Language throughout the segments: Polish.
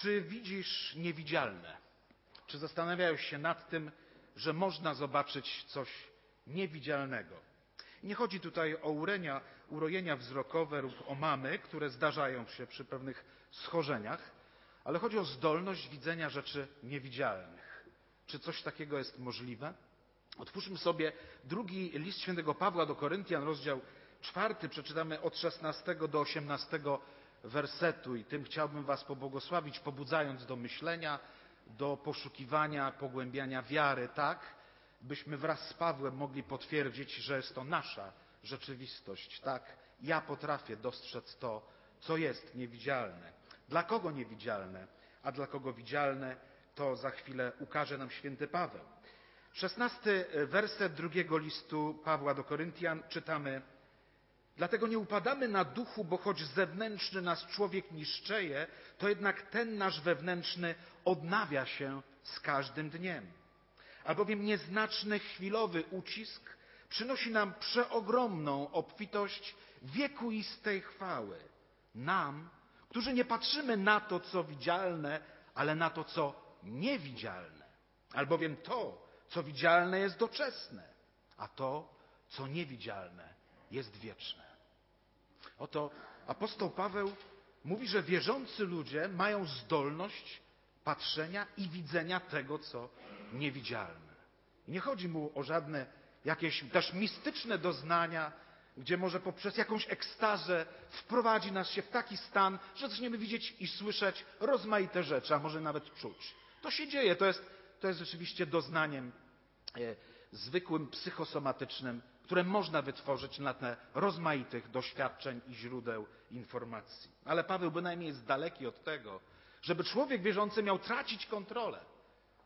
Czy widzisz niewidzialne? Czy zastanawiałeś się nad tym, że można zobaczyć coś niewidzialnego? Nie chodzi tutaj o urenia, urojenia wzrokowe lub o mamy, które zdarzają się przy pewnych schorzeniach, ale chodzi o zdolność widzenia rzeczy niewidzialnych. Czy coś takiego jest możliwe? Otwórzmy sobie drugi list świętego Pawła do Koryntian, rozdział czwarty, przeczytamy od 16 do 18 wersetu i tym chciałbym Was pobłogosławić, pobudzając do myślenia, do poszukiwania, pogłębiania wiary, tak, byśmy wraz z Pawłem mogli potwierdzić, że jest to nasza rzeczywistość. Tak, ja potrafię dostrzec to, co jest niewidzialne. Dla kogo niewidzialne, a dla kogo widzialne, to za chwilę ukaże nam święty Paweł. Szesnasty werset drugiego listu Pawła do Koryntian czytamy Dlatego nie upadamy na duchu, bo choć zewnętrzny nas człowiek niszczeje, to jednak ten nasz wewnętrzny odnawia się z każdym dniem. Albowiem nieznaczny chwilowy ucisk przynosi nam przeogromną obfitość wiekuistej chwały. Nam, którzy nie patrzymy na to, co widzialne, ale na to, co niewidzialne. Albowiem to, co widzialne jest doczesne, a to, co niewidzialne jest wieczne. Oto apostoł Paweł mówi, że wierzący ludzie mają zdolność patrzenia i widzenia tego, co niewidzialne. I nie chodzi mu o żadne jakieś też mistyczne doznania, gdzie może poprzez jakąś ekstazę wprowadzi nas się w taki stan, że zaczniemy widzieć i słyszeć rozmaite rzeczy, a może nawet czuć. To się dzieje, to jest, to jest rzeczywiście doznaniem e, zwykłym, psychosomatycznym, które można wytworzyć na tle rozmaitych doświadczeń i źródeł informacji. Ale Paweł bynajmniej jest daleki od tego, żeby człowiek wierzący miał tracić kontrolę.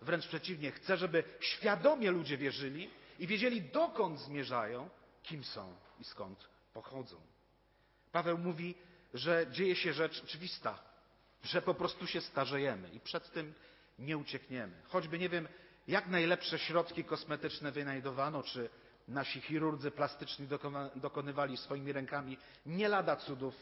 Wręcz przeciwnie, chce, żeby świadomie ludzie wierzyli i wiedzieli, dokąd zmierzają, kim są i skąd pochodzą. Paweł mówi, że dzieje się rzecz oczywista, że po prostu się starzejemy i przed tym nie uciekniemy. Choćby nie wiem, jak najlepsze środki kosmetyczne wynajdowano, czy nasi chirurdzy plastyczni dokonywali swoimi rękami nie lada cudów.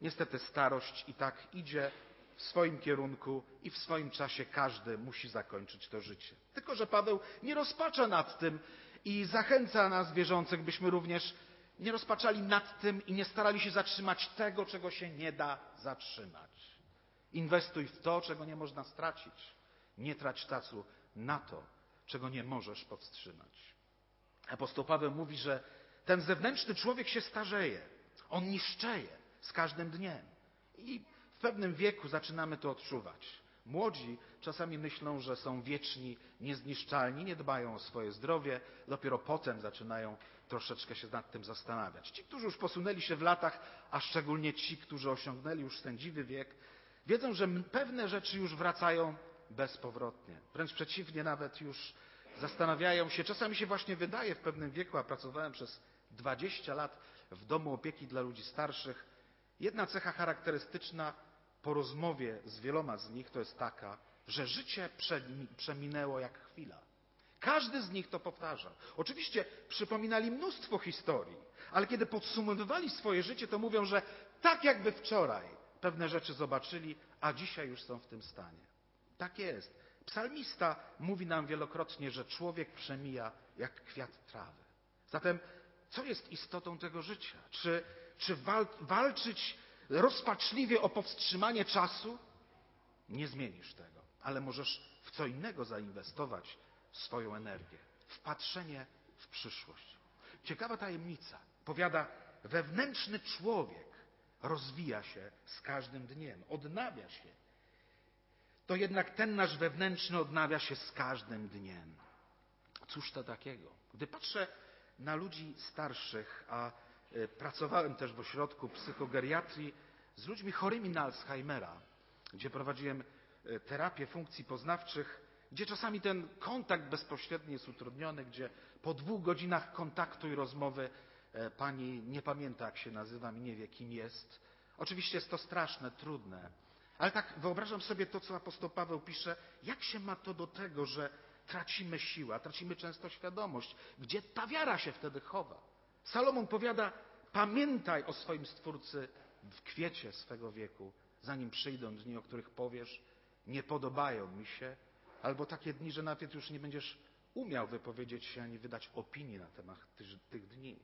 Niestety starość i tak idzie w swoim kierunku i w swoim czasie każdy musi zakończyć to życie. Tylko, że Paweł nie rozpacza nad tym i zachęca nas wierzących, byśmy również nie rozpaczali nad tym i nie starali się zatrzymać tego, czego się nie da zatrzymać. Inwestuj w to, czego nie można stracić. Nie trać czasu na to, czego nie możesz powstrzymać. Apostoł Paweł mówi, że ten zewnętrzny człowiek się starzeje. On niszczeje z każdym dniem. I w pewnym wieku zaczynamy to odczuwać. Młodzi czasami myślą, że są wieczni, niezniszczalni, nie dbają o swoje zdrowie, dopiero potem zaczynają troszeczkę się nad tym zastanawiać. Ci, którzy już posunęli się w latach, a szczególnie ci, którzy osiągnęli już sędziwy wiek, wiedzą, że pewne rzeczy już wracają bezpowrotnie. Wręcz przeciwnie, nawet już zastanawiają się, czasami się właśnie wydaje w pewnym wieku, a pracowałem przez 20 lat w domu opieki dla ludzi starszych, jedna cecha charakterystyczna po rozmowie z wieloma z nich to jest taka, że życie przeminęło jak chwila. Każdy z nich to powtarzał. Oczywiście przypominali mnóstwo historii, ale kiedy podsumowywali swoje życie, to mówią, że tak jakby wczoraj pewne rzeczy zobaczyli, a dzisiaj już są w tym stanie. Tak jest. Psalmista mówi nam wielokrotnie, że człowiek przemija jak kwiat trawy. Zatem, co jest istotą tego życia? Czy, czy wal, walczyć rozpaczliwie o powstrzymanie czasu? Nie zmienisz tego, ale możesz w co innego zainwestować swoją energię, w patrzenie w przyszłość. Ciekawa tajemnica. Powiada, wewnętrzny człowiek rozwija się z każdym dniem, odnawia się to jednak ten nasz wewnętrzny odnawia się z każdym dniem. Cóż to takiego? Gdy patrzę na ludzi starszych, a e, pracowałem też w ośrodku psychogeriatrii z ludźmi chorymi na Alzheimera, gdzie prowadziłem e, terapię funkcji poznawczych, gdzie czasami ten kontakt bezpośredni jest utrudniony, gdzie po dwóch godzinach kontaktu i rozmowy e, pani nie pamięta, jak się nazywam i nie wie, kim jest. Oczywiście jest to straszne, trudne, ale tak wyobrażam sobie to, co apostoł Paweł pisze, jak się ma to do tego, że tracimy siłę, tracimy często świadomość, gdzie ta wiara się wtedy chowa. Salomon powiada, pamiętaj o swoim Stwórcy w kwiecie swego wieku, zanim przyjdą dni, o których powiesz, nie podobają mi się, albo takie dni, że nawet już nie będziesz umiał wypowiedzieć się ani wydać opinii na temat tych, dni.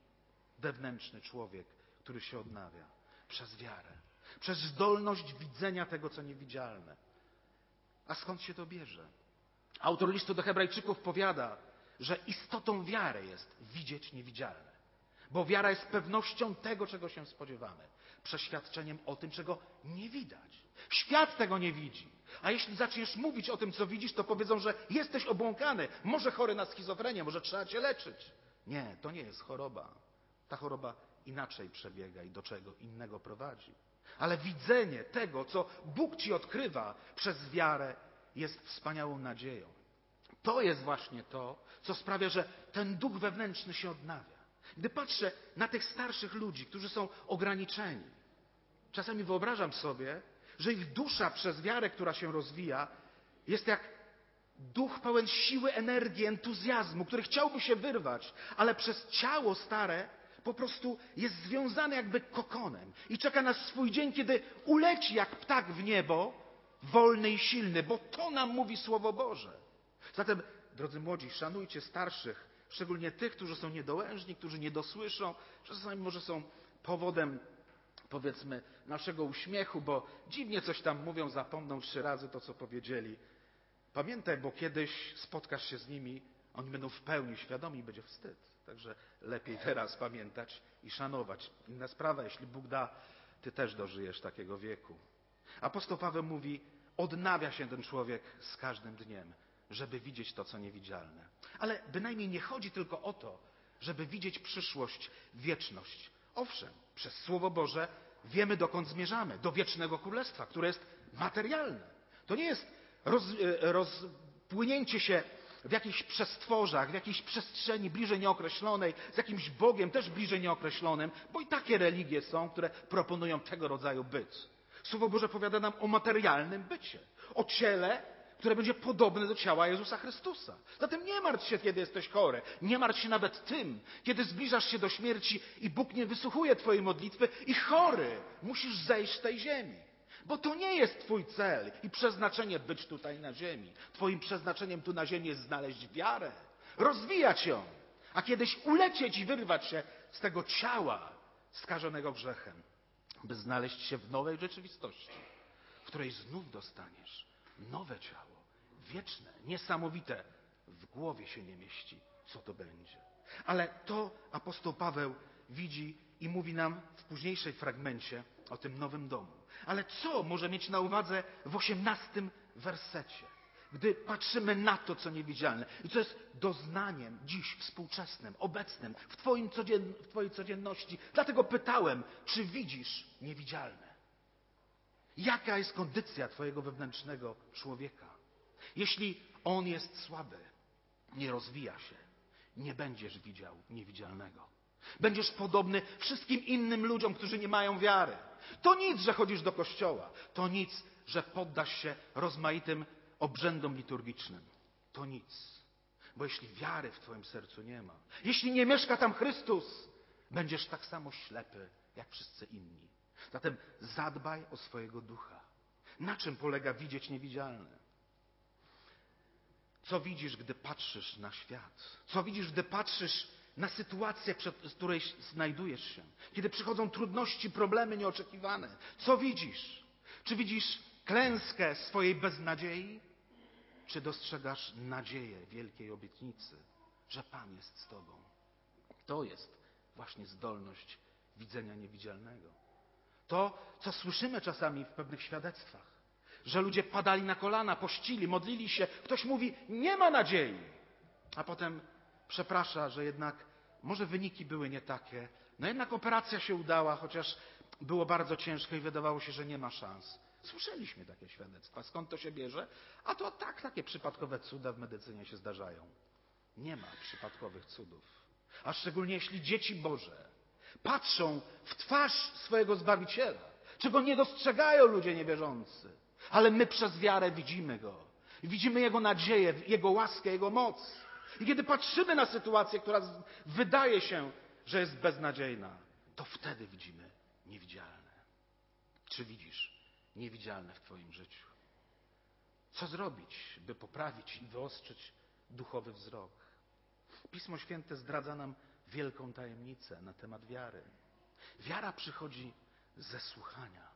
Wewnętrzny człowiek, który się odnawia przez wiarę, przez zdolność widzenia tego, co niewidzialne. A skąd się to bierze? Autor listu do Hebrajczyków powiada, że istotą wiary jest widzieć niewidzialne. Bo wiara jest pewnością tego, czego się spodziewamy, przeświadczeniem o tym, czego nie widać. Świat tego nie widzi. A jeśli zaczniesz mówić o tym, co widzisz, to powiedzą, że jesteś obłąkany, może chory na schizofrenię, może trzeba cię leczyć. Nie, to nie jest choroba. Ta choroba inaczej przebiega i do czego innego prowadzi. Ale widzenie tego, co Bóg ci odkrywa przez wiarę, jest wspaniałą nadzieją. To jest właśnie to, co sprawia, że ten duch wewnętrzny się odnawia. Gdy patrzę na tych starszych ludzi, którzy są ograniczeni, czasami wyobrażam sobie, że ich dusza przez wiarę, która się rozwija, jest jak duch pełen siły, energii, entuzjazmu, który chciałby się wyrwać, ale przez ciało stare po prostu jest związany jakby kokonem i czeka na swój dzień, kiedy uleci jak ptak w niebo, wolny i silny, bo to nam mówi Słowo Boże. Zatem, drodzy młodzi, szanujcie starszych, szczególnie tych, którzy są niedołężni, którzy nie dosłyszą, czasami może są powodem, powiedzmy, naszego uśmiechu, bo dziwnie coś tam mówią, zapomną trzy razy to, co powiedzieli. Pamiętaj, bo kiedyś spotkasz się z nimi, oni będą w pełni świadomi i będzie wstyd. Także lepiej teraz pamiętać i szanować. Inna sprawa, jeśli Bóg da, ty też dożyjesz takiego wieku. Apostoł Paweł mówi, odnawia się ten człowiek z każdym dniem, żeby widzieć to, co niewidzialne. Ale bynajmniej nie chodzi tylko o to, żeby widzieć przyszłość, wieczność. Owszem, przez Słowo Boże wiemy, dokąd zmierzamy. Do wiecznego królestwa, które jest materialne. To nie jest roz, e, rozpłynięcie się w jakichś przestworzach, w jakiejś przestrzeni bliżej nieokreślonej, z jakimś Bogiem też bliżej nieokreślonym, bo i takie religie są, które proponują tego rodzaju byt. Słowo Boże powiada nam o materialnym bycie, o ciele, które będzie podobne do ciała Jezusa Chrystusa. Zatem nie martw się, kiedy jesteś chory. Nie martw się nawet tym, kiedy zbliżasz się do śmierci i Bóg nie wysłuchuje Twojej modlitwy i chory musisz zejść z tej ziemi. Bo to nie jest Twój cel i przeznaczenie być tutaj na ziemi. Twoim przeznaczeniem tu na ziemi jest znaleźć wiarę, rozwijać ją, a kiedyś ulecieć i wyrwać się z tego ciała skażonego grzechem by znaleźć się w nowej rzeczywistości, w której znów dostaniesz nowe ciało, wieczne, niesamowite. W głowie się nie mieści, co to będzie. Ale to apostoł Paweł widzi i mówi nam w późniejszej fragmencie o tym nowym domu. Ale co może mieć na uwadze w osiemnastym wersecie? Gdy patrzymy na to, co niewidzialne i co jest doznaniem dziś współczesnym, obecnym, w, twoim codzien, w Twojej codzienności. Dlatego pytałem, czy widzisz niewidzialne? Jaka jest kondycja Twojego wewnętrznego człowieka? Jeśli on jest słaby, nie rozwija się, nie będziesz widział niewidzialnego. Będziesz podobny wszystkim innym ludziom, którzy nie mają wiary. To nic, że chodzisz do kościoła. To nic, że poddasz się rozmaitym obrzędom liturgicznym. To nic. Bo jeśli wiary w Twoim sercu nie ma, jeśli nie mieszka tam Chrystus, będziesz tak samo ślepy jak wszyscy inni. Zatem zadbaj o swojego ducha. Na czym polega widzieć niewidzialne? Co widzisz, gdy patrzysz na świat? Co widzisz, gdy patrzysz na sytuację, przed której znajdujesz się? Kiedy przychodzą trudności, problemy nieoczekiwane? Co widzisz? Czy widzisz klęskę swojej beznadziei? Czy dostrzegasz nadzieję wielkiej obietnicy, że Pan jest z Tobą? To jest właśnie zdolność widzenia niewidzialnego. To, co słyszymy czasami w pewnych świadectwach, że ludzie padali na kolana, pościli, modlili się, ktoś mówi, nie ma nadziei, a potem przeprasza, że jednak może wyniki były nie takie, no jednak operacja się udała, chociaż było bardzo ciężko i wydawało się, że nie ma szans. Słyszeliśmy takie świadectwa. Skąd to się bierze? A to tak, takie przypadkowe cuda w medycynie się zdarzają. Nie ma przypadkowych cudów. A szczególnie jeśli dzieci Boże patrzą w twarz swojego Zbawiciela, czego nie dostrzegają ludzie niewierzący. Ale my przez wiarę widzimy Go. Widzimy Jego nadzieję, Jego łaskę, Jego moc. I kiedy patrzymy na sytuację, która wydaje się, że jest beznadziejna, to wtedy widzimy niewidzialne. Czy widzisz niewidzialne w Twoim życiu? Co zrobić, by poprawić i wyostrzyć duchowy wzrok? Pismo Święte zdradza nam wielką tajemnicę na temat wiary. Wiara przychodzi ze słuchania,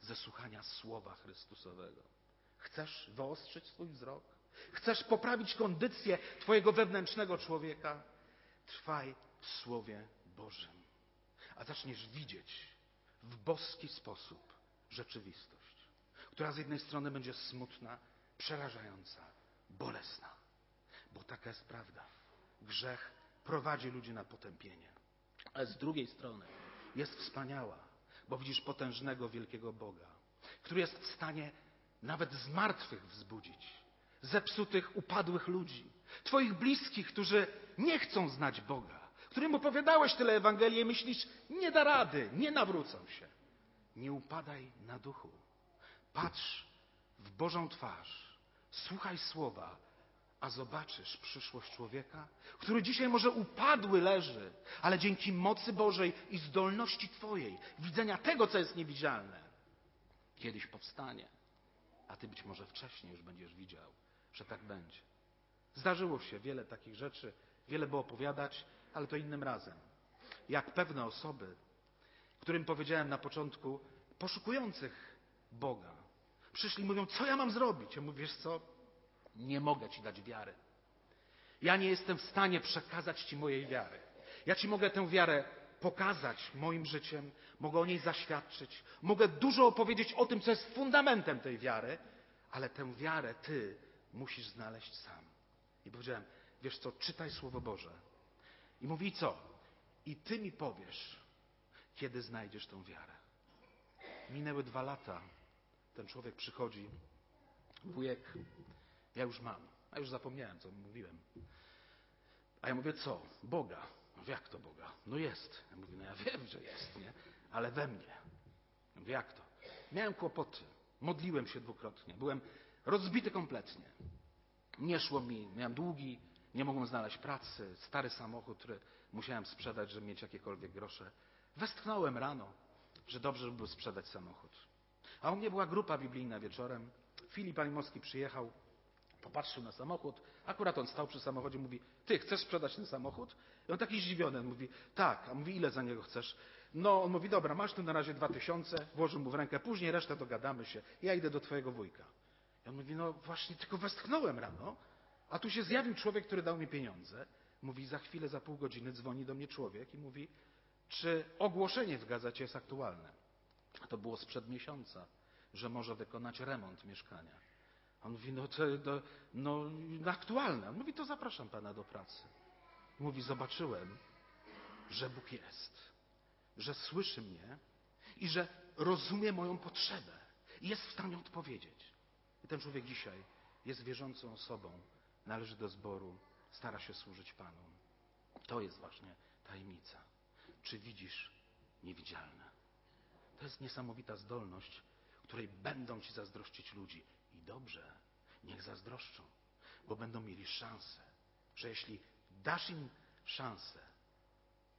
ze słuchania Słowa Chrystusowego. Chcesz wyostrzyć swój wzrok? Chcesz poprawić kondycję Twojego wewnętrznego człowieka? Trwaj w Słowie Bożym, a zaczniesz widzieć w boski sposób rzeczywistość, która z jednej strony będzie smutna, przerażająca, bolesna, bo taka jest prawda. Grzech prowadzi ludzi na potępienie, ale z drugiej strony jest wspaniała, bo widzisz potężnego, wielkiego Boga, który jest w stanie nawet z martwych wzbudzić, zepsutych, upadłych ludzi, Twoich bliskich, którzy nie chcą znać Boga, którym opowiadałeś tyle Ewangelii myślisz, nie da rady, nie nawrócą się. Nie upadaj na duchu. Patrz w Bożą twarz, słuchaj słowa, a zobaczysz przyszłość człowieka, który dzisiaj może upadły leży, ale dzięki mocy Bożej i zdolności Twojej, widzenia tego, co jest niewidzialne, kiedyś powstanie, a Ty być może wcześniej już będziesz widział, że tak będzie. Zdarzyło się wiele takich rzeczy, wiele było opowiadać, ale to innym razem. Jak pewne osoby, którym powiedziałem na początku, poszukujących Boga, przyszli i mówią, co ja mam zrobić? Ja mówię, wiesz co? Nie mogę Ci dać wiary. Ja nie jestem w stanie przekazać Ci mojej wiary. Ja Ci mogę tę wiarę pokazać moim życiem, mogę o niej zaświadczyć, mogę dużo opowiedzieć o tym, co jest fundamentem tej wiary, ale tę wiarę Ty musisz znaleźć sam. I powiedziałem, wiesz co, czytaj Słowo Boże. I mówi co? I Ty mi powiesz, kiedy znajdziesz tę wiarę. Minęły dwa lata. Ten człowiek przychodzi. Wujek, ja już mam. A już zapomniałem, co mówiłem. A ja mówię, co? Boga. Mówię, jak to Boga? No jest. Ja mówię, no ja wiem, że jest, nie? Ale we mnie. Ja mówię, jak to? Miałem kłopoty. Modliłem się dwukrotnie. Byłem rozbity kompletnie. Nie szło mi, miałem długi, nie mogłem znaleźć pracy, stary samochód, który musiałem sprzedać, żeby mieć jakiekolwiek grosze. Westchnąłem rano, że dobrze by było sprzedać samochód. A u mnie była grupa biblijna wieczorem. Filip Alimowski przyjechał, popatrzył na samochód. Akurat on stał przy samochodzie, mówi, ty chcesz sprzedać ten samochód? I on taki zdziwiony, on mówi, tak. A mówi, ile za niego chcesz? No, on mówi, dobra, masz tu na razie dwa tysiące, włożył mu w rękę, później resztę dogadamy się. Ja idę do twojego wujka. I on mówi, no właśnie tylko westchnąłem rano, a tu się zjawił człowiek, który dał mi pieniądze. Mówi, za chwilę, za pół godziny dzwoni do mnie człowiek i mówi, czy ogłoszenie w gazecie jest aktualne. A to było sprzed miesiąca, że może wykonać remont mieszkania. On mówi, no to, no, aktualne. On mówi, to zapraszam pana do pracy. Mówi, zobaczyłem, że Bóg jest, że słyszy mnie i że rozumie moją potrzebę i jest w stanie odpowiedzieć. I ten człowiek dzisiaj jest wierzącą osobą, należy do zboru, stara się służyć Panu. To jest właśnie tajemnica. Czy widzisz niewidzialne? To jest niesamowita zdolność, której będą ci zazdrościć ludzi. I dobrze, niech zazdroszczą, bo będą mieli szansę, że jeśli dasz im szansę,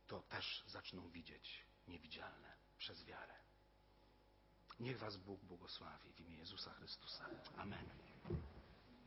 to też zaczną widzieć niewidzialne przez wiarę. Niech Was Bóg błogosławi w imię Jezusa Chrystusa. Amen.